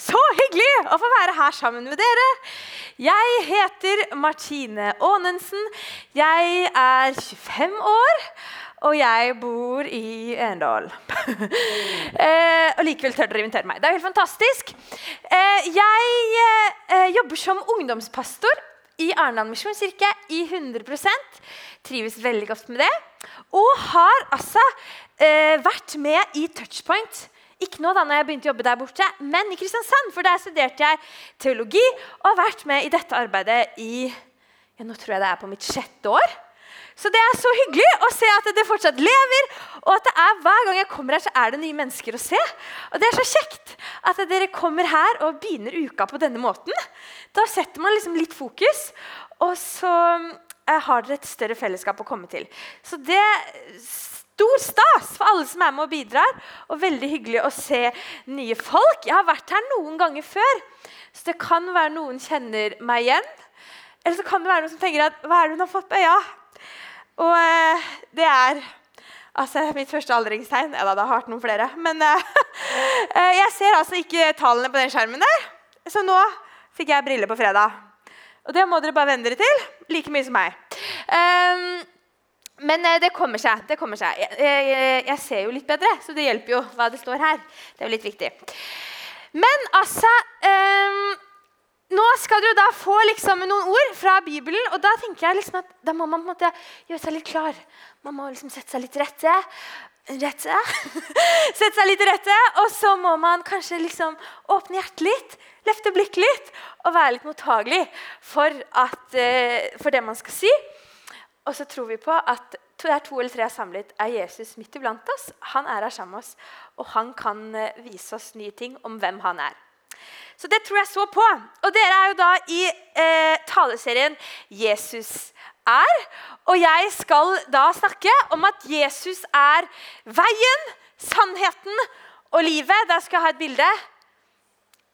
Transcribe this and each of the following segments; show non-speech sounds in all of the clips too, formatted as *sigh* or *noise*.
Så hyggelig å få være her sammen med dere. Jeg heter Martine Aanensen. Jeg er 25 år, og jeg bor i Endal. *laughs* eh, og likevel tør dere invitere meg. Det er helt fantastisk. Eh, jeg eh, jobber som ungdomspastor i Arendal misjonskirke i 100% Trives veldig godt med det. Og har altså eh, vært med i Touchpoint ikke nå da når jeg begynte å jobbe der borte, men i Kristiansand. For der studerte jeg teologi og har vært med i dette arbeidet i ja, nå tror jeg det er på mitt sjette år. Så det er så hyggelig å se at det fortsatt lever, og at det er hver gang jeg kommer her, så er det nye mennesker å se. Og det er så kjekt at dere kommer her og begynner uka på denne måten. Da setter man liksom litt fokus, og så eh, har dere et større fellesskap å komme til. Så det stor stas for alle som er med og bidrar. Og veldig hyggelig å se nye folk. Jeg har vært her noen ganger før, så det kan være noen kjenner meg igjen. Eller så kan det være noen som tenker at hva er det hun har fått på øya? Og eh, det er altså, mitt første aldringstegn. Ja da, det har vært noen flere. Men eh, *laughs* eh, jeg ser altså ikke tallene på den skjermen der. Så nå fikk jeg briller på fredag. Og det må dere bare venne dere til. Like mye som meg. Um, men eh, det kommer seg. det kommer seg. Jeg, jeg, jeg, ser jo litt bedre, så det hjelper jo hva det står her. Det er jo litt viktig. Men altså um, Nå skal dere da få liksom noen ord fra Bibelen, og da tenker jeg liksom at da må man på en måte gjøre seg litt klar. Man må liksom sette seg litt rette. Rette. *laughs* sette seg litt rette, og så må man kanskje liksom åpne hjertet litt, løfte blikket litt og være litt mottagelig for, at, uh, for det man skal si. Og så tror vi på at der to eller tre er samlet, er Jesus midt iblant oss. Han er her sammen med oss, og han kan eh, vise oss nye ting om hvem han er. Så det tror jeg så på. Og dere er jo da i eh, taleserien 'Jesus er'. Og jeg skal da snakke om at Jesus er veien, sannheten og livet. Der skal jeg ha et bilde.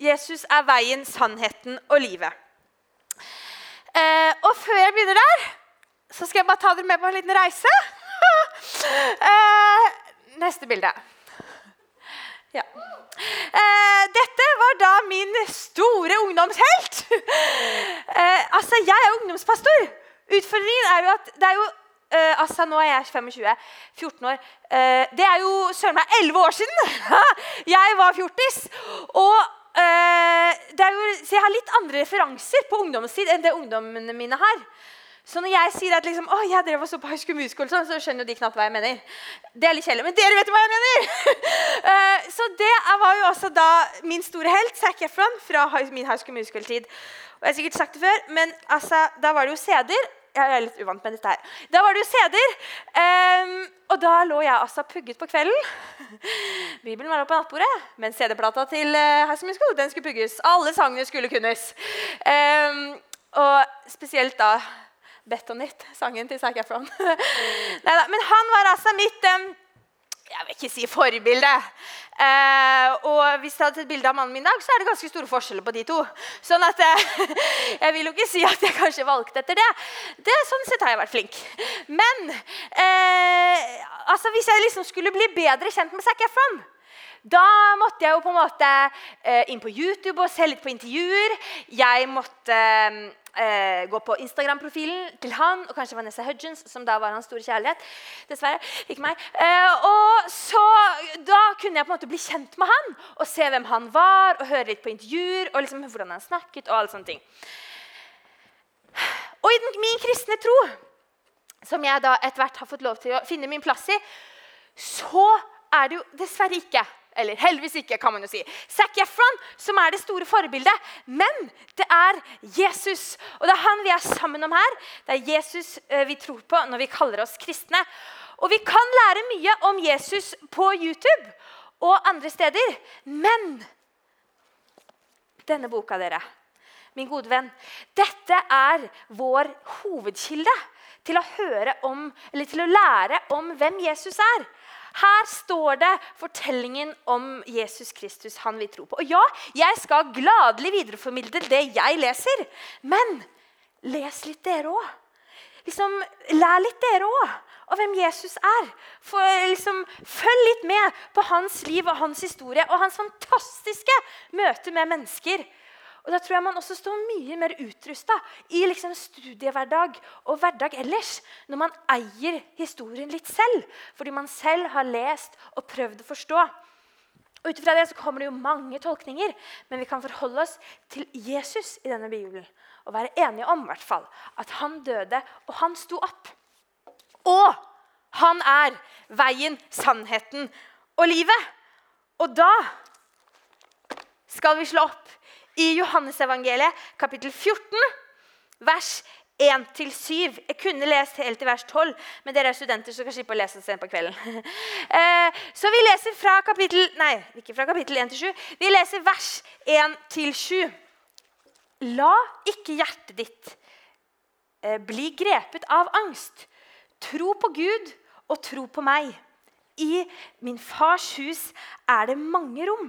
Jesus er veien, sannheten og livet. Eh, og før jeg begynner der så skal jeg bare ta dere med på en liten reise. *laughs* eh, neste bilde. Ja. Eh, dette var da min store ungdomshelt. *laughs* eh, altså, jeg er ungdomspastor. Utfordringen er jo at det er jo uh, altså, Nå er jeg 25. 14 år. Uh, det er jo søren meg 11 år siden *laughs* jeg var fjortis. Og uh, jo, så jeg har litt andre referanser på ungdomstid enn det ungdommene mine har. Så når jeg sier at liksom, å, jeg drev og så på High School Musical, sånn, så skjønner de knapt hva jeg mener. Det er litt kjedelig, men dere vet hva jeg mener! uh, *laughs* så det var jo også da min store helt, Zac Efron, fra min High School Musical-tid. Og jeg har sikkert sagt det før, men altså, da var det jo CD-er. Jeg er litt uvant med dette her. Da var det jo CD-er. Um, og da lå jeg altså pugget på kvelden. *laughs* Bibelen var oppe på nattbordet, men CD-plata til uh, High School Musical den skulle pugges. Alle sangene skulle kunnes. Um, og spesielt da Betonitt, sangen til Zac Efron. *laughs* Men han var altså mitt jeg vil ikke si forbilde. Eh, og hvis jeg hadde sett bilde av mannen min i dag, så er det ganske store forskjeller på de to. Sånn at eh, *laughs* Jeg vil jo ikke si at jeg kanskje valgte etter det. det sånn sett har jeg vært flink. Men eh, altså, hvis jeg liksom skulle bli bedre kjent med Zac Efron da måtte jeg jo på en måte eh, inn på YouTube og se litt på intervjuer. Jeg måtte eh, gå på Instagram-profilen til han og kanskje Vanessa Hudgens, som da var hans store kjærlighet. Dessverre. Ikke meg. Eh, og så, Da kunne jeg på en måte bli kjent med han og se hvem han var, og høre litt på intervjuer og liksom hvordan han snakket. Og alle sånne ting. Og i den, min kristne tro, som jeg da etter hvert har fått lov til å finne min plass i, så er det jo dessverre ikke eller heldigvis ikke, kan man jo si. Zac Efron, som er det store forbildet. Men det er Jesus. Og det er han vi er sammen om her. Det er Jesus eh, vi tror på når vi kaller oss kristne. Og vi kan lære mye om Jesus på YouTube og andre steder. Men denne boka, dere, min gode venn, dette er vår hovedkilde til å høre om, eller til å lære om hvem Jesus er. Her står det fortellingen om Jesus Kristus, han vi tror på. Og ja, jeg skal gladelig videreformidle det jeg leser. Men les litt dere òg. liksom, lær litt dere òg av hvem Jesus er. For, liksom, følg litt med på hans liv og hans historie og hans fantastiske møte med mennesker. Og Da tror jeg man også står mye mer utrusta i liksom studiehverdag og hverdag ellers når man eier historien litt selv, fordi man selv har lest og prøvd å forstå. Og Ut ifra det så kommer det jo mange tolkninger, men vi kan forholde oss til Jesus i denne Bibelen og være enige om hvert fall, at han døde, og han sto opp. Og han er veien, sannheten og livet. Og da skal vi slå opp i Johannesevangeliet kapittel 14, vers 1-7. Jeg kunne lest helt til vers 12, men dere er studenter, så kan slippe å lese det på kvelden. *laughs* Eh, så vi leser fra kapittel Nei, ikke fra kapittel 1 7. Vi leser vers 1-7. La ikke hjertet ditt eh, bli grepet av angst. Tro på Gud og tro på meg. I min fars hus er det mange rom.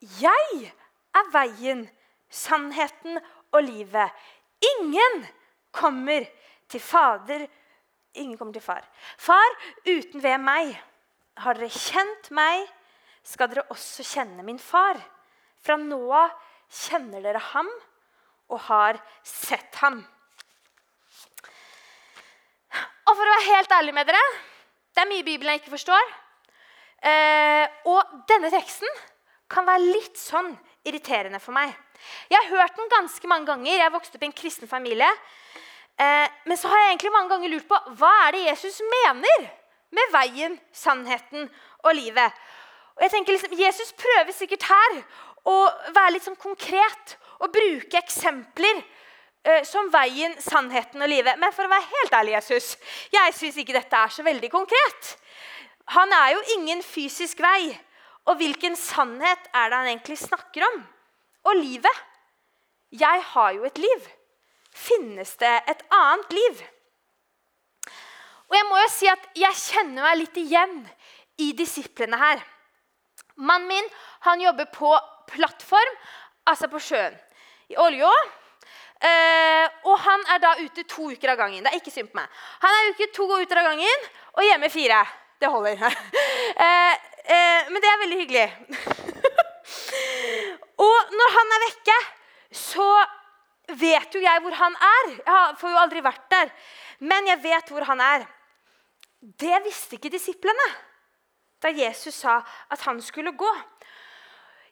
'Jeg er veien, sannheten og livet. Ingen kommer til Fader Ingen kommer til Far. Far, uten ved meg. Har dere kjent meg, skal dere også kjenne min far. Fra nå av kjenner dere ham og har sett ham. Og for å være helt ærlig med dere det er mye Bibelen jeg ikke forstår. Eh, og denne teksten kan være litt sånn irriterende for meg. Jeg har hørt den ganske mange ganger. Jeg vokste opp i en kristen familie. Eh, men så har jeg egentlig mange ganger lurt på hva er det Jesus mener med veien, sannheten og livet. Og jeg tenker liksom, Jesus prøver sikkert her å være litt sånn konkret og bruke eksempler eh, som veien, sannheten og livet. Men for å være helt ærlig, Jesus, jeg syns ikke dette er så veldig konkret. Han er jo ingen fysisk vei. Og hvilken sannhet er det han egentlig snakker om? Og livet. Jeg har jo et liv. Finnes det et annet liv? Og jeg må jo si at jeg kjenner meg litt igjen i disiplene her. Mannen min han jobber på plattform, altså på sjøen. I olja. Eh, og han er da ute to uker av gangen. Det er ikke synd på meg. Han er uke to uker av gangen og hjemme fire. Det holder. *laughs* eh, eh, men det er veldig hyggelig. *laughs* Og når han er vekke, så vet jo jeg hvor han er. Jeg får jo aldri vært der. Men jeg vet hvor han er. Det visste ikke disiplene da Jesus sa at han skulle gå.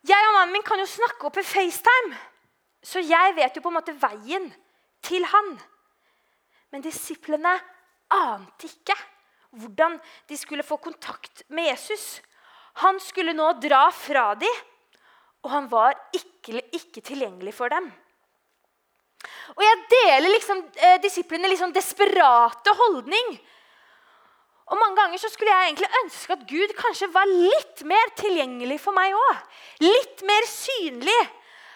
Jeg og mannen min kan jo snakke opp i FaceTime, så jeg vet jo på en måte veien til han. Men disiplene ante ikke hvordan de skulle få kontakt med Jesus. Han skulle nå dra fra dem og han var ikke, ikke tilgjengelig for dem. Og jeg deler liksom, eh, disiplene liksom desperate holdning. Og Mange ganger så skulle jeg egentlig ønske at Gud kanskje var litt mer tilgjengelig for meg òg. Litt mer synlig.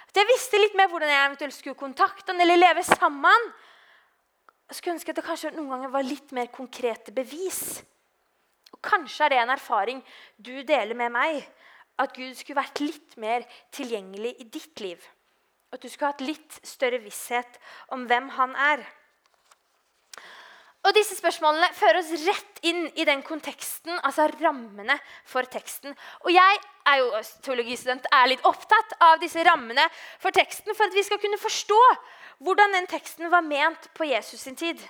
At jeg visste litt mer hvordan jeg eventuelt skulle kontakte han eller leve sammen. Jeg skulle ønske at det kanskje noen ganger var litt mer konkrete bevis. Kanskje er det en erfaring du deler med meg at Gud skulle vært litt mer tilgjengelig i ditt liv. At du skulle hatt litt større visshet om hvem han er. Og Disse spørsmålene fører oss rett inn i den konteksten, altså rammene for teksten. Og jeg er jo teologistudent, er litt opptatt av disse rammene for teksten for at vi skal kunne forstå hvordan den teksten var ment på Jesus sin tid.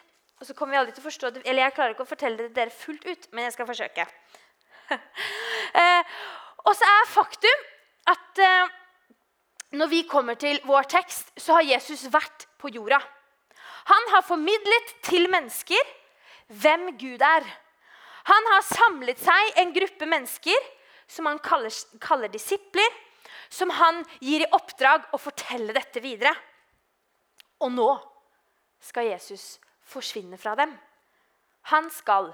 Og så kommer vi aldri til å forstå det, eller Jeg klarer ikke å fortelle det dere fullt ut, men jeg skal forsøke. *laughs* eh, og så er faktum at eh, når vi kommer til vår tekst, så har Jesus vært på jorda. Han har formidlet til mennesker hvem Gud er. Han har samlet seg en gruppe mennesker som han kaller, kaller disipler, som han gir i oppdrag å fortelle dette videre. Og nå skal Jesus forsvinner fra dem. Han skal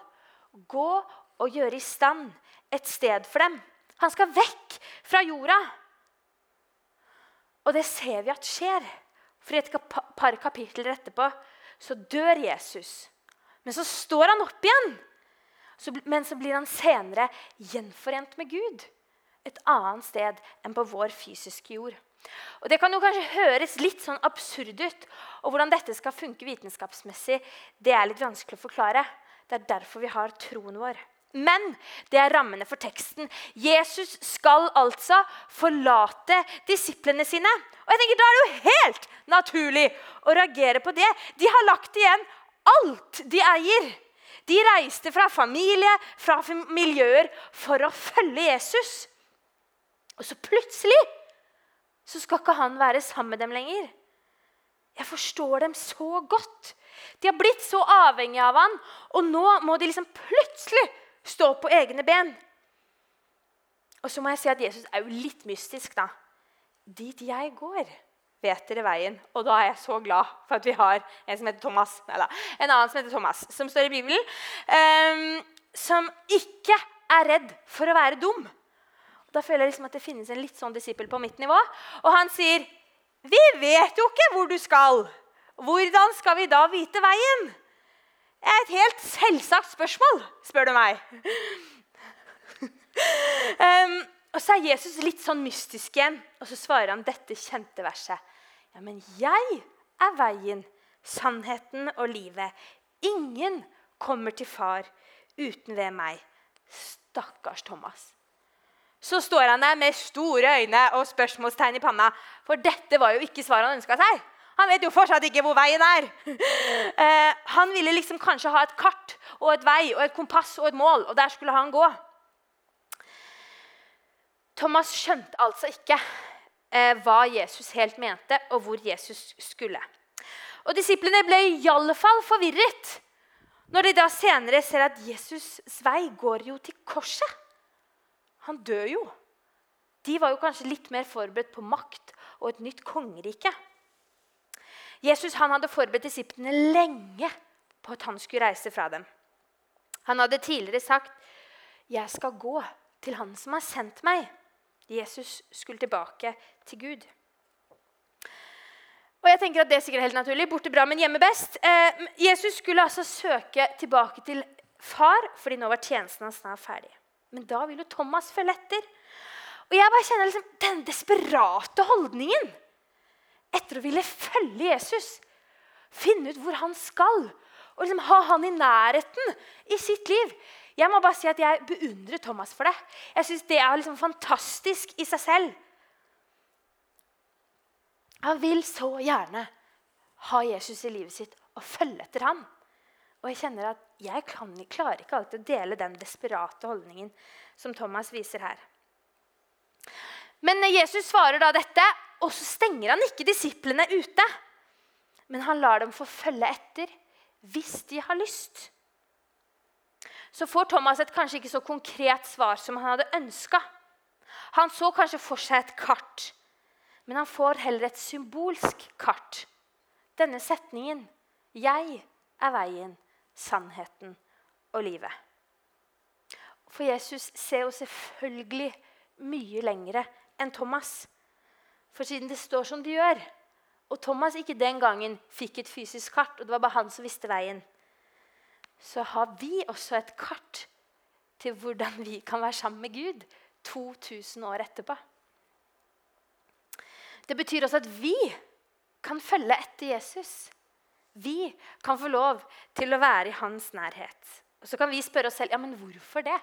gå og gjøre i stand et sted for dem. Han skal vekk fra jorda. Og det ser vi at skjer. For i et par kapitler etterpå så dør Jesus. Men så står han opp igjen. men så blir han senere gjenforent med Gud. Et annet sted enn på vår fysiske jord. Og Det kan jo kanskje høres litt sånn absurd ut. Og hvordan dette skal funke vitenskapsmessig, det er litt vanskelig å forklare. Det er derfor vi har troen vår. Men det er rammene for teksten. Jesus skal altså forlate disiplene sine. Og jeg tenker, Da er det jo helt naturlig å reagere på det. De har lagt igjen alt de eier. De reiste fra familie, fra miljøer, for å følge Jesus. Og så plutselig så skal ikke han være sammen med dem lenger. Jeg forstår dem så godt. De har blitt så avhengige av han, og nå må de liksom plutselig stå på egne ben. Og så må jeg si at Jesus er jo litt mystisk, da. Dit jeg går, vet dere veien. Og da er jeg så glad for at vi har en som heter Thomas, eller en annen som heter Thomas, som står i Bibelen, um, som ikke er redd for å være dum. Da føler jeg liksom at det finnes en litt sånn disippel på mitt nivå. Og han sier, 'Vi vet jo ikke hvor du skal. Hvordan skal vi da vite veien?' Det er et helt selvsagt spørsmål, spør du meg. *laughs* um, og så er Jesus litt sånn mystisk igjen, og så svarer han dette kjente verset. Ja, men jeg er veien, sannheten og livet. Ingen kommer til far uten ved meg. Stakkars Thomas. Så står han der med store øyne og spørsmålstegn i panna. For dette var jo ikke svaret han ønska seg. Han vet jo fortsatt ikke hvor veien er. *laughs* Eh, han ville liksom kanskje ha et kart og et vei og et kompass og et mål, og der skulle han gå. Thomas skjønte altså ikke eh, hva Jesus helt mente, og hvor Jesus skulle. Og Disiplene ble i alle fall forvirret når de da senere ser at Jesus' vei går jo til korset. Han dør jo. De var jo kanskje litt mer forberedt på makt og et nytt kongerike. Jesus hadde forberedt disiplene lenge på at han skulle reise fra dem. Han hadde tidligere sagt, 'Jeg skal gå til Han som har sendt meg.' Jesus skulle tilbake til Gud. Og jeg tenker at Det er sikkert helt naturlig. Borte bra, men hjemme best. Eh, Jesus skulle altså søke tilbake til far, fordi nå var tjenesten hans snart ferdig. Men da vil jo Thomas følge etter. Og jeg bare kjenner liksom, den desperate holdningen etter å ville følge Jesus. Finne ut hvor han skal, og liksom ha han i nærheten i sitt liv. Jeg må bare si at jeg beundrer Thomas for det. Jeg synes Det er liksom fantastisk i seg selv. Han vil så gjerne ha Jesus i livet sitt og følge etter ham. Og jeg kjenner at jeg kan, klarer ikke alltid å dele den desperate holdningen som Thomas viser her. Men Jesus svarer da dette, og så stenger han ikke disiplene ute. Men han lar dem få følge etter hvis de har lyst. Så får Thomas et kanskje ikke så konkret svar som han hadde ønska. Han så kanskje for seg et kart, men han får heller et symbolsk kart. Denne setningen 'Jeg er veien, sannheten og livet'. For Jesus ser jo selvfølgelig mye lengre enn Thomas. For siden det står som det gjør, og Thomas ikke den gangen fikk et fysisk kart, og det var bare han som visste veien, så har vi også et kart til hvordan vi kan være sammen med Gud 2000 år etterpå. Det betyr også at vi kan følge etter Jesus. Vi kan få lov til å være i hans nærhet. Og Så kan vi spørre oss selv ja, men hvorfor det.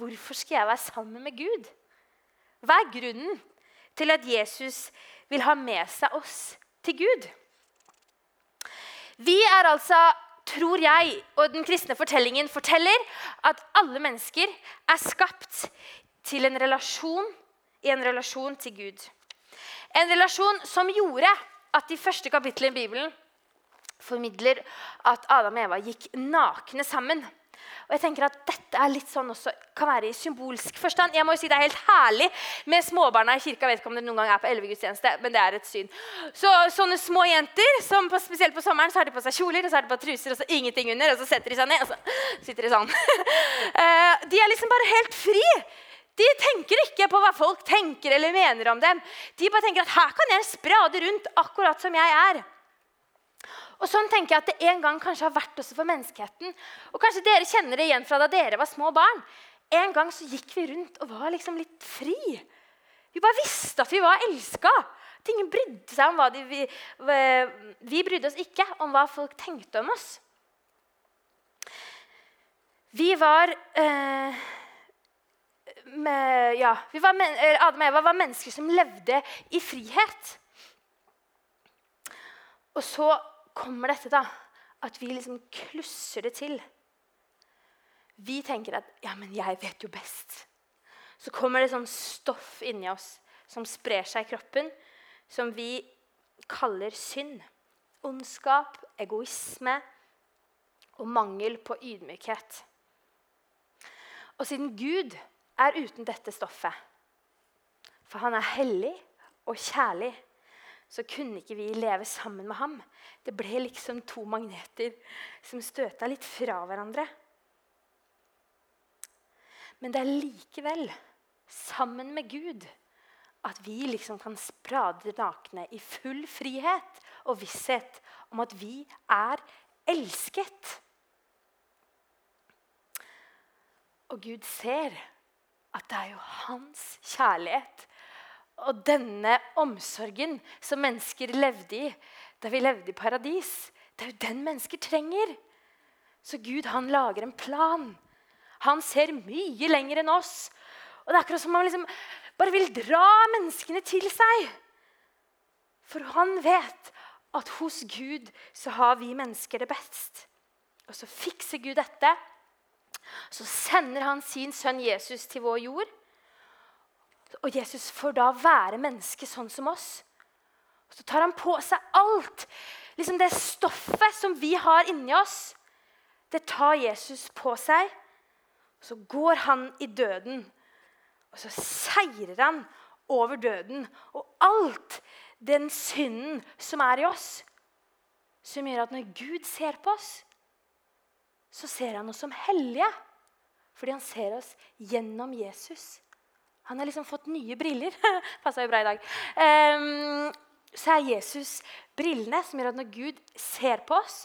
Hvorfor skal jeg være sammen med Gud? Hva er grunnen til at Jesus vil ha med seg oss til Gud. Vi er altså, tror jeg, og den kristne fortellingen forteller, at alle mennesker er skapt til en relasjon i en relasjon til Gud. En relasjon som gjorde at de første kapitlene i Bibelen formidler at Adam og Eva gikk nakne sammen. Og jeg tenker at Dette er litt sånn også, kan være i symbolsk forstand. Jeg må jo si Det er helt herlig med småbarna i kirka. Jeg vet ikke om det noen gang er på elvegudstjeneste, men det er et syn. Så Sånne små jenter, som på, spesielt på sommeren, så har de på seg kjoler og så har de på truser og så ingenting under. Og så setter de seg ned, og så *laughs* sitter de sånn. *laughs* Eh, de er liksom bare helt fri. De tenker ikke på hva folk tenker eller mener om dem. De bare tenker at her kan jeg sprade rundt akkurat som jeg er. Og sånn tenker jeg at det en gang kanskje har vært også for menneskeheten. Og kanskje dere kjenner det igjen fra da dere var små barn. En gang så gikk vi rundt og var liksom litt fri. Vi bare visste at vi var elska. Ingen brydde seg om hva de, vi, vi brydde oss ikke om hva folk tenkte om oss. Vi var eh, med, ja, vi var, Adam og Eva var mennesker som levde i frihet. Og så kommer dette, da. At vi liksom klusser det til. Vi tenker at 'ja, men jeg vet jo best'. Så kommer det sånn stoff inni oss som sprer seg i kroppen, som vi kaller synd. Ondskap, egoisme og mangel på ydmykhet. Og siden Gud er uten dette stoffet, for han er hellig og kjærlig, så kunne ikke vi leve sammen med ham. Det ble liksom to magneter som støta litt fra hverandre. Men det er likevel sammen med Gud at vi liksom kan sprade nakne i full frihet og visshet om at vi er elsket. Og Gud ser at det er jo hans kjærlighet og denne omsorgen som mennesker levde i da vi levde i paradis, det er jo den mennesker trenger. Så Gud han lager en plan. Han ser mye lenger enn oss. Og det er akkurat som han liksom bare vil dra menneskene til seg. For han vet at hos Gud så har vi mennesker det best. Og så fikser Gud dette. Så sender han sin sønn Jesus til vår jord. Og Jesus får da være menneske sånn som oss. Og så tar han på seg alt. Liksom Det stoffet som vi har inni oss, det tar Jesus på seg. Og så går han i døden, og så seirer han over døden og alt den synden som er i oss, som gjør at når Gud ser på oss, så ser han oss som hellige. Fordi han ser oss gjennom Jesus. Han har liksom fått nye briller. *laughs* Passa jo bra i dag. Um, så er Jesus brillene som gjør at når Gud ser på oss,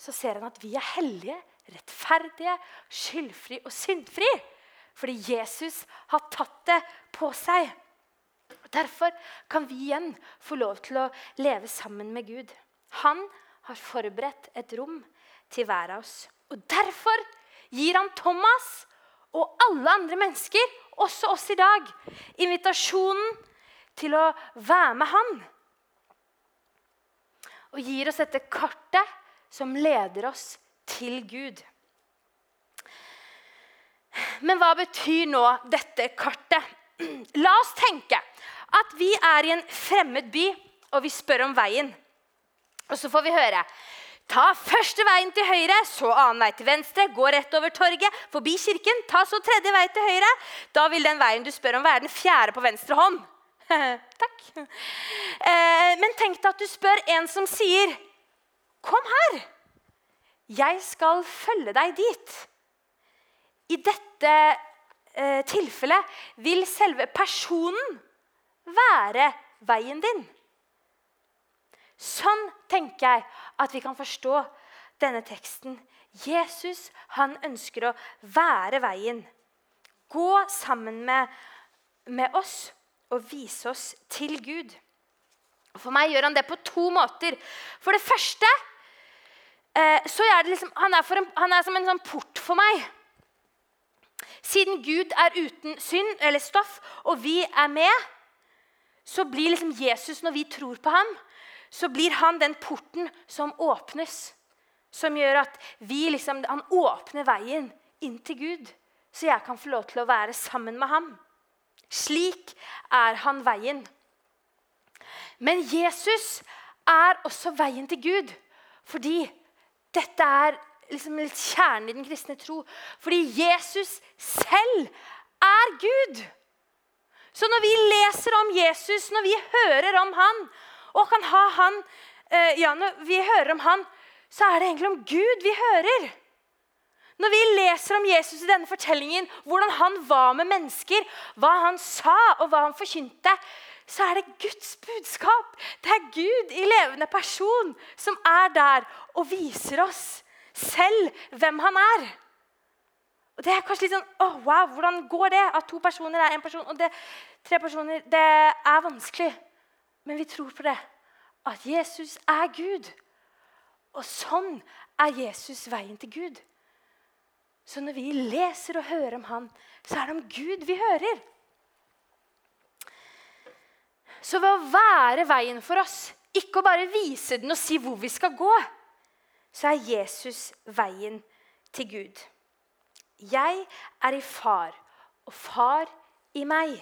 så ser han at vi er hellige, rettferdige, skyldfri og syndfri. Fordi Jesus har tatt det på seg. Derfor kan vi igjen få lov til å leve sammen med Gud. Han har forberedt et rom til hver av oss. Og derfor gir han Thomas og alle andre mennesker, også oss i dag, invitasjonen til å være med han. Og gir oss dette kartet som leder oss til Gud. Men hva betyr nå dette kartet? La oss tenke at vi er i en fremmed by, og vi spør om veien. Og så får vi høre Ta første veien til høyre, så annen vei til venstre. Gå rett over torget, forbi kirken. Ta så tredje vei til høyre. Da vil den veien du spør om, være den fjerde på venstre hånd. *laughs* Takk. Eh, men tenk deg at du spør en som sier, 'Kom her. Jeg skal følge deg dit.' I dette eh, tilfellet vil selve personen være veien din. Sånn tenker jeg at vi kan forstå denne teksten. Jesus han ønsker å være veien. Gå sammen med, med oss og vise oss til Gud. For meg gjør han det på to måter. For det første eh, så er det liksom, han, er en, han er som en sånn port for meg. Siden Gud er uten synd eller stoff, og vi er med, så blir liksom Jesus, når vi tror på ham, så blir han den porten som åpnes. Som gjør at vi liksom, han åpner veien inn til Gud, så jeg kan få lov til å være sammen med ham. Slik er han veien. Men Jesus er også veien til Gud. Fordi dette er liksom litt kjernen i den kristne tro. Fordi Jesus selv er Gud. Så når vi leser om Jesus, når vi hører om han, og kan ha han eh, Ja, når vi hører om han, så er det egentlig om Gud vi hører. Når vi leser om Jesus i denne fortellingen, hvordan han var med mennesker, hva han sa og hva han forkynte, så er det Guds budskap. Det er Gud i levende person som er der og viser oss selv hvem han er. Og Det er kanskje litt sånn oh, wow, Hvordan går det at to personer er én person? Og det, tre personer Det er vanskelig. Men vi tror på det. At Jesus er Gud. Og sånn er Jesus veien til Gud. Så når vi leser og hører om han, så er det om Gud vi hører. Så ved å være veien for oss, ikke å bare vise den og si hvor vi skal gå, så er Jesus veien til Gud. Jeg er i far, og far i meg.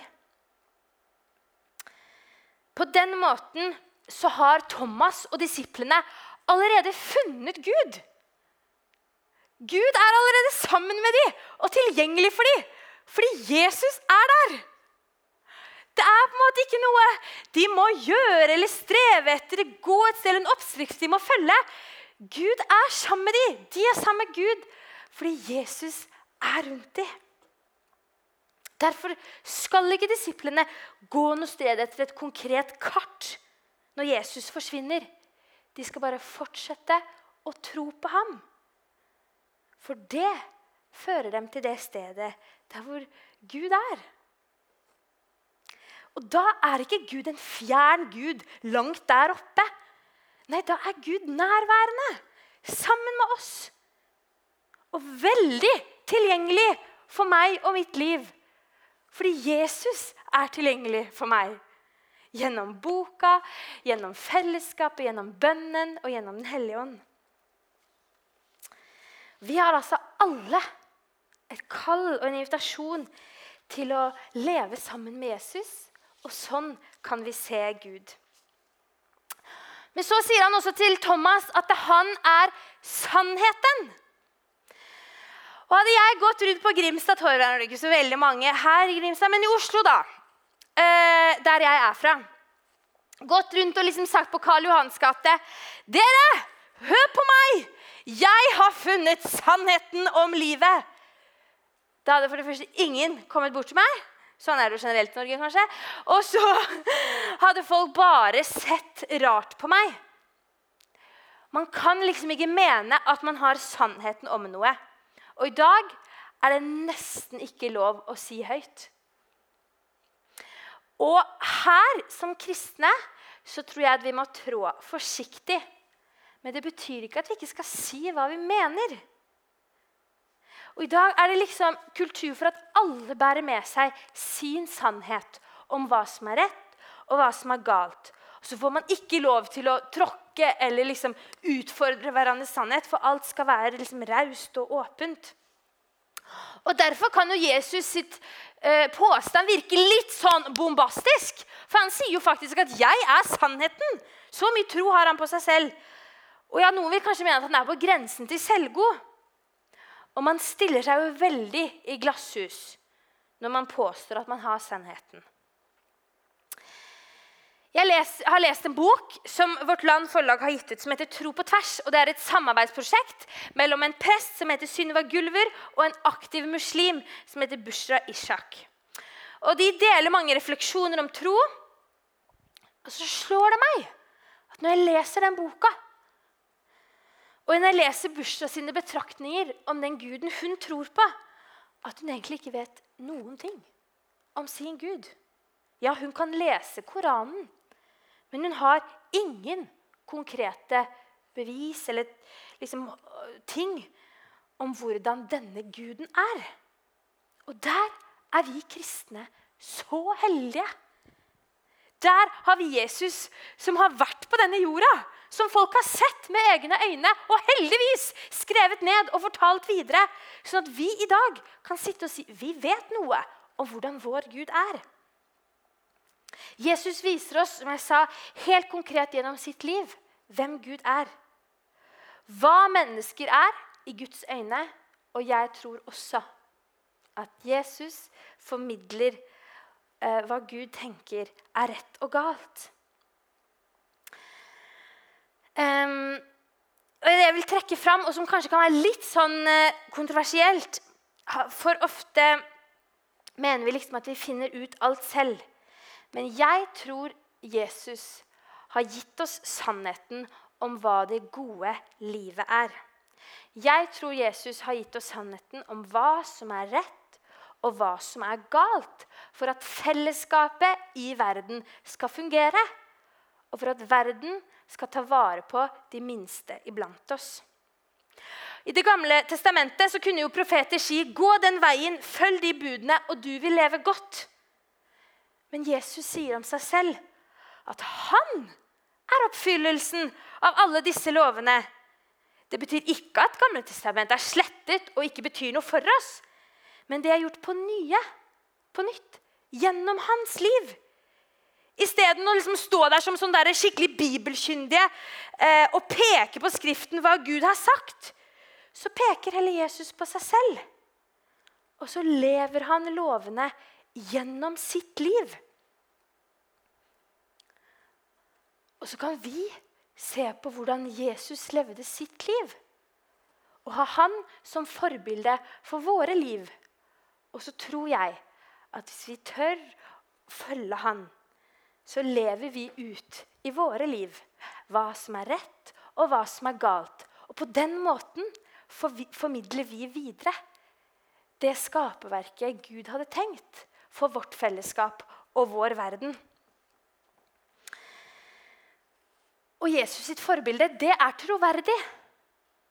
På den måten så har Thomas og disiplene allerede funnet Gud. Gud er allerede sammen med dem og tilgjengelig for dem, fordi Jesus er der. Det er på en måte ikke noe de må gjøre eller streve etter, gå et sted eller en oppskrift de må følge. Gud er sammen med dem. De er sammen med Gud fordi Jesus er rundt dem. Derfor skal ikke disiplene gå noe sted etter et konkret kart når Jesus forsvinner. De skal bare fortsette å tro på ham. For det fører dem til det stedet der hvor Gud er. Og da er ikke Gud en fjern Gud langt der oppe. Nei, da er Gud nærværende, sammen med oss. Og veldig tilgjengelig for meg og mitt liv. Fordi Jesus er tilgjengelig for meg. Gjennom boka, gjennom fellesskapet, gjennom bønnen og gjennom Den hellige ånd. Vi har altså alle et kall og en invitasjon til å leve sammen med Jesus. Og sånn kan vi se Gud. Men så sier han også til Thomas at han er sannheten. Og Hadde jeg gått rundt på Grimstad torv er det ikke så veldig mange her i Grimstad, men i Oslo, da, eh, der jeg er fra Gått rundt og liksom sagt på Karl Johans gate Dere, hør på meg! Jeg har funnet sannheten om livet. Da hadde for det første ingen kommet bort til meg. Sånn er det jo generelt i Norge, kanskje. Og så *laughs* hadde folk bare sett rart på meg. Man kan liksom ikke mene at man har sannheten om noe. Og i dag er det nesten ikke lov å si høyt. Og her, som kristne, så tror jeg at vi må trå forsiktig men det betyr ikke at vi ikke skal si hva vi mener. Og I dag er det liksom kultur for at alle bærer med seg sin sannhet om hva som er rett, og hva som er galt. Så får man ikke lov til å tråkke eller liksom utfordre hverandres sannhet, for alt skal være liksom raust og åpent. Og Derfor kan jo Jesus sitt eh, påstand virke litt sånn bombastisk. For han sier jo faktisk at 'jeg er sannheten'. Så mye tro har han på seg selv. Og ja, Noen vil kanskje mene at han er på grensen til selvgod. Og man stiller seg jo veldig i glasshus når man påstår at man har sannheten. Jeg les, har lest en bok som Vårt Land Forlag har gitt ut, som heter 'Tro på tvers'. og Det er et samarbeidsprosjekt mellom en prest som heter Synnøve Gulver, og en aktiv muslim som heter Bushra Ishak. Og De deler mange refleksjoner om tro. Og så slår det meg at når jeg leser den boka, og når jeg leser Bushra sine betraktninger om den guden hun tror på, at hun egentlig ikke vet noen ting om sin gud. Ja, hun kan lese Koranen, men hun har ingen konkrete bevis eller liksom, ting om hvordan denne guden er. Og der er vi kristne så heldige. Der har vi Jesus som har vært på denne jorda som folk har sett med egne øyne og heldigvis skrevet ned og fortalt videre, sånn at vi i dag kan sitte og si vi vet noe om hvordan vår Gud er. Jesus viser oss som jeg sa, helt konkret gjennom sitt liv hvem Gud er. Hva mennesker er, i Guds øyne, og jeg tror også at Jesus formidler eh, hva Gud tenker er rett og galt. Um, og det jeg vil trekke fram, og som kanskje kan være litt sånn eh, kontroversielt For ofte mener vi liksom at vi finner ut alt selv. Men jeg tror Jesus har gitt oss sannheten om hva det gode livet er. Jeg tror Jesus har gitt oss sannheten om hva som er rett, og hva som er galt, for at fellesskapet i verden skal fungere, og for at verden skal ta vare på de minste iblant oss. I Det gamle testamentet så kunne jo profeter si 'Gå den veien, følg de budene, og du vil leve godt'. Men Jesus sier om seg selv at han er oppfyllelsen av alle disse lovene. Det betyr ikke at Gamle testament er slettet og ikke betyr noe for oss. Men det er gjort på nye, på nytt, gjennom hans liv. Isteden å liksom stå der som sånn skikkelig bibelkyndige eh, og peke på Skriften hva Gud har sagt, så peker heller Jesus på seg selv. Og så lever han lovene gjennom sitt liv. Og så kan vi se på hvordan Jesus levde sitt liv. Og ha han som forbilde for våre liv. Og så tror jeg at hvis vi tør å følge han, så lever vi ut i våre liv hva som er rett, og hva som er galt. Og på den måten formidler vi videre det skaperverket Gud hadde tenkt for vårt fellesskap og vår verden. Og Jesus sitt forbilde, det er troverdig.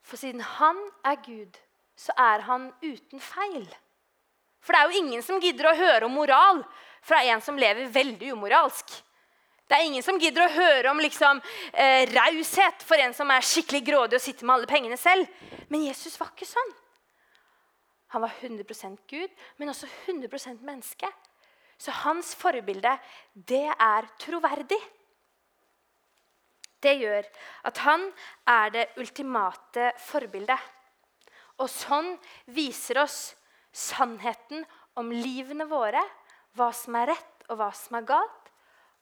For siden han er Gud, så er han uten feil. For det er jo ingen som gidder å høre om moral fra en som lever veldig umoralsk. Det er ingen som gidder å høre om liksom, eh, raushet for en som er skikkelig grådig og sitter med alle pengene selv. Men Jesus var ikke sånn. Han var 100 Gud, men også 100 menneske. Så hans forbilde, det er troverdig. Det gjør at han er det ultimate forbildet. Og sånn viser oss sannheten om livene våre, hva som er rett og hva som er galt.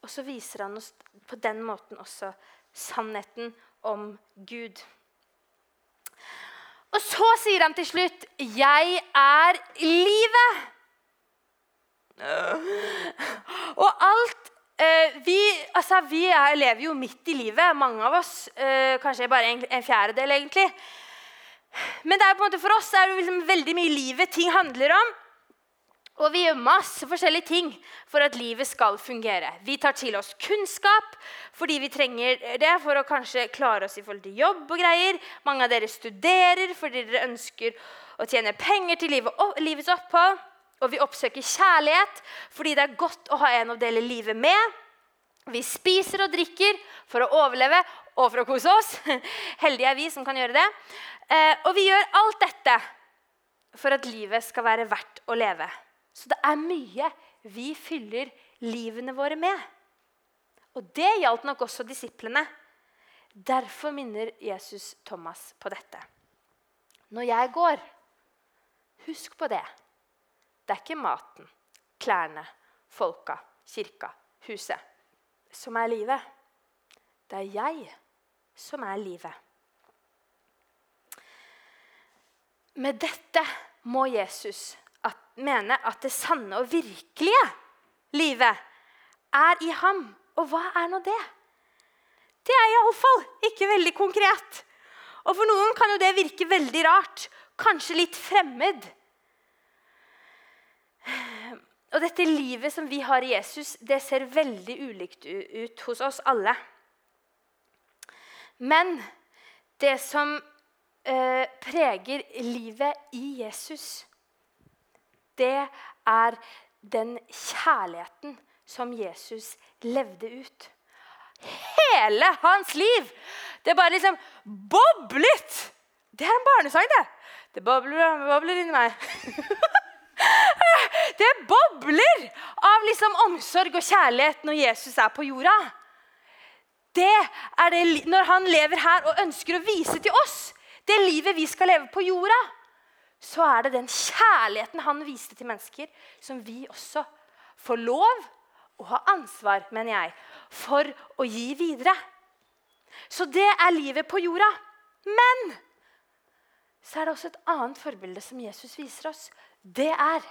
Og så viser han oss på den måten også sannheten om Gud. Og så sier han til slutt 'Jeg er livet'. Og alt Eh, vi, altså, vi er, lever jo midt i livet, mange av oss. Eh, kanskje bare en, en, fjerdedel, egentlig. Men det er på en måte for oss er det liksom veldig mye livet ting handler om. Og vi gjør masse forskjellige ting for at livet skal fungere. Vi tar til oss kunnskap fordi vi trenger det for å kanskje klare oss i forhold til jobb og greier. Mange av dere studerer fordi dere ønsker å tjene penger til livet, livets opphold. Og vi oppsøker kjærlighet fordi det er godt å ha en å dele livet med. Vi spiser og drikker for å overleve og for å kose oss. *laughs* Heldige er vi som kan gjøre det. Eh, og vi gjør alt dette for at livet skal være verdt å leve. Så det er mye vi fyller livene våre med. Og det gjaldt nok også disiplene. Derfor minner Jesus Thomas på dette. Når jeg går, husk på det. Det er ikke maten, klærne, folka, kirka, huset som er livet. Det er jeg som er livet. Med dette må Jesus at, mene at det sanne og virkelige livet er i ham. Og hva er nå det? Det er iallfall ikke veldig konkret. Og for noen kan jo det virke veldig rart, kanskje litt fremmed. Og dette livet som vi har i Jesus, det ser veldig ulikt ut hos oss alle. Men det som eh, preger livet i Jesus, det er den kjærligheten som Jesus levde ut. Hele hans liv! Det bare liksom boblet! Det er en barnesang, det. Det bobler, bobler inni meg. *laughs* Det bobler av liksom omsorg og kjærlighet når Jesus er på jorda. Det er det når han lever her og ønsker å vise til oss. det livet vi skal leve på jorda, så er det den kjærligheten han viste til mennesker, som vi også får lov og har ansvar, mener jeg, for å gi videre. Så det er livet på jorda. Men så er det også et annet forbilde som Jesus viser oss. Det er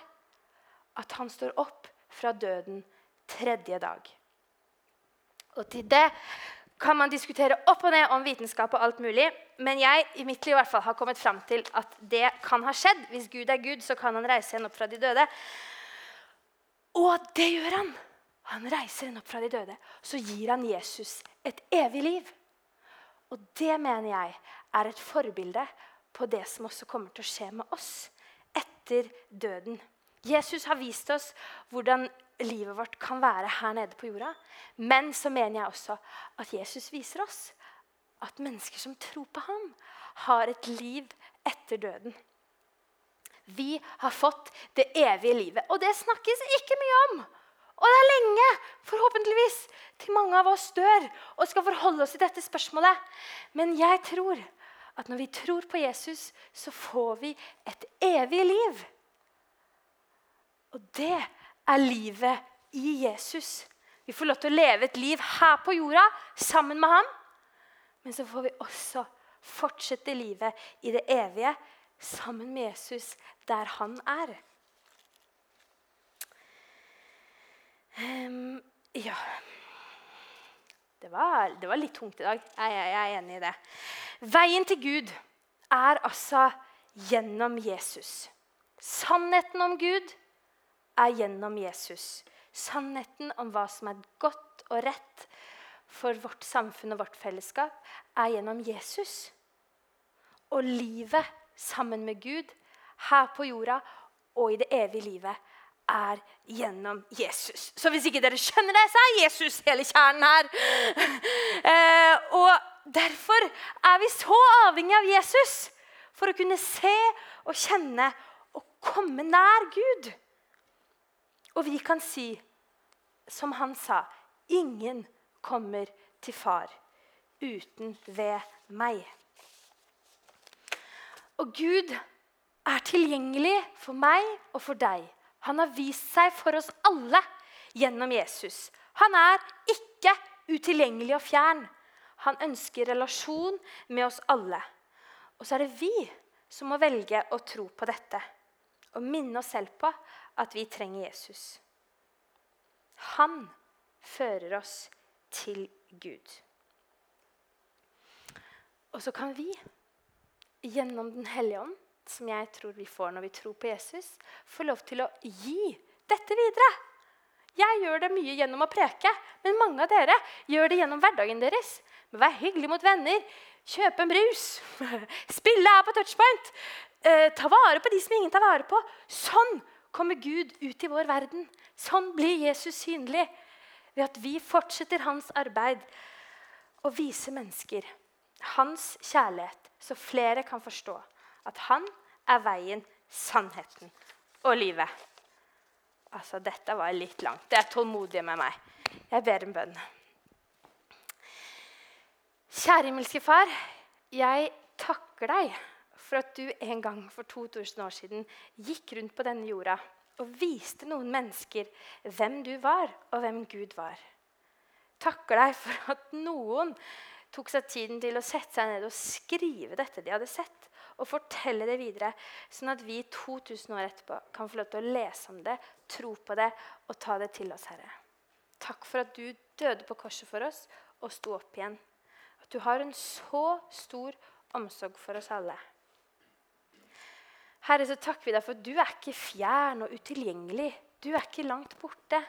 at han står opp fra døden tredje dag. Og til det kan man diskutere opp og ned om vitenskap og alt mulig. Men jeg i mitt liv i hvert fall har kommet fram til at det kan ha skjedd. Hvis Gud er Gud, så kan han reise igjen opp fra de døde. Og det gjør han. Han reiser igjen opp fra de døde. Så gir han Jesus et evig liv. Og det mener jeg er et forbilde på det som også kommer til å skje med oss etter døden. Jesus har vist oss hvordan livet vårt kan være her nede på jorda. Men så mener jeg også at Jesus viser oss at mennesker som tror på ham, har et liv etter døden. Vi har fått det evige livet, og det snakkes ikke mye om. Og det er lenge, forhåpentligvis, til mange av oss dør og skal forholde oss til dette spørsmålet. Men jeg tror at når vi tror på Jesus, så får vi et evig liv. Og det er livet i Jesus. Vi får lov til å leve et liv her på jorda sammen med ham. Men så får vi også fortsette livet i det evige sammen med Jesus der han er. Um, ja det var, det var, litt tungt i dag. Jeg, jeg, jeg er enig i det. Veien til Gud er altså gjennom Jesus. Sannheten om Gud er gjennom Jesus. Sannheten om hva som er godt og rett for vårt samfunn og vårt fellesskap, er gjennom Jesus. Og livet sammen med Gud her på jorda og i det evige livet er gjennom Jesus. Så hvis ikke dere skjønner det, så er Jesus hele kjernen her. eh, og derfor er vi så avhengig av Jesus for å kunne se og kjenne og komme nær Gud. Og vi kan si, som han sa, ingen kommer til far uten ved meg. Og Gud er tilgjengelig for meg og for deg. Han har vist seg for oss alle gjennom Jesus. Han er ikke utilgjengelig og fjern. Han ønsker relasjon med oss alle. Og så er det vi som må velge å tro på dette og minne oss selv på at vi trenger Jesus. Han fører oss til Gud. Og så kan vi, gjennom Den hellige ånd, som jeg tror vi får når vi tror på Jesus, få lov til å gi dette videre. Jeg gjør det mye gjennom å preke, men mange av dere gjør det gjennom hverdagen deres. Vær hyggelig mot venner, kjøpe en brus, *laughs* spille her på touchpoint, eh, ta vare på de som ingen tar vare på. Sånn kommer Gud ut i vår verden. Sånn blir Jesus synlig ved at vi fortsetter hans arbeid og viser mennesker hans kjærlighet, så flere kan forstå at han er veien, sannheten og livet. Altså, dette var litt langt. Det er tålmodige med meg. Jeg ber en bønn. Kjære himmelske Far, jeg takker deg for at du en gang for 2000 år siden gikk rundt på denne jorda og viste noen mennesker hvem du var, og hvem Gud var. Takker deg for at noen tok seg tiden til å sette seg ned og skrive dette de hadde sett, og fortelle det videre, sånn at vi 2000 år etterpå kan få lov til å lese om det, tro på det og ta det til oss, Herre. Takk for at du døde på korset for oss og sto opp igjen. At du har en så stor omsorg for oss alle. Herre, så takker vi deg for at du er ikke fjern og utilgjengelig. Du er ikke langt borte.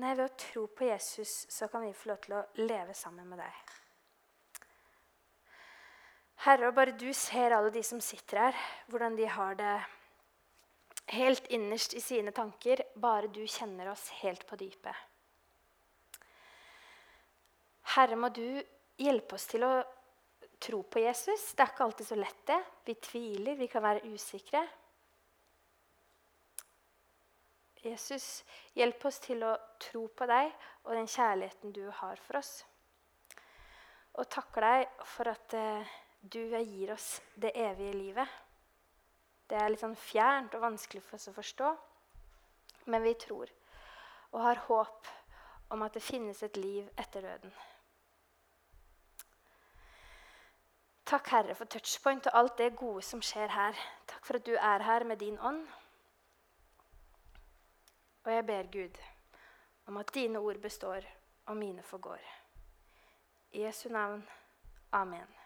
Nei, ved å tro på Jesus så kan vi få lov til å leve sammen med deg. Herre, og bare du ser alle de som sitter her, hvordan de har det helt innerst i sine tanker. Bare du kjenner oss helt på dypet. Herre, må du hjelpe oss til å tro på Jesus. Det er ikke alltid så lett, det. Vi tviler, vi kan være usikre. Jesus, hjelp oss til å tro på deg og den kjærligheten du har for oss. Og takker deg for at eh, du gir oss det evige livet. Det er litt sånn fjernt og vanskelig for oss å forstå, men vi tror og har håp om at det finnes et liv etter døden. Takk, Herre, for touchpoint og alt det gode som skjer her. Takk for at du er her med din ånd. Og jeg ber Gud om at dine ord består og mine forgår. I Jesu navn. Amen.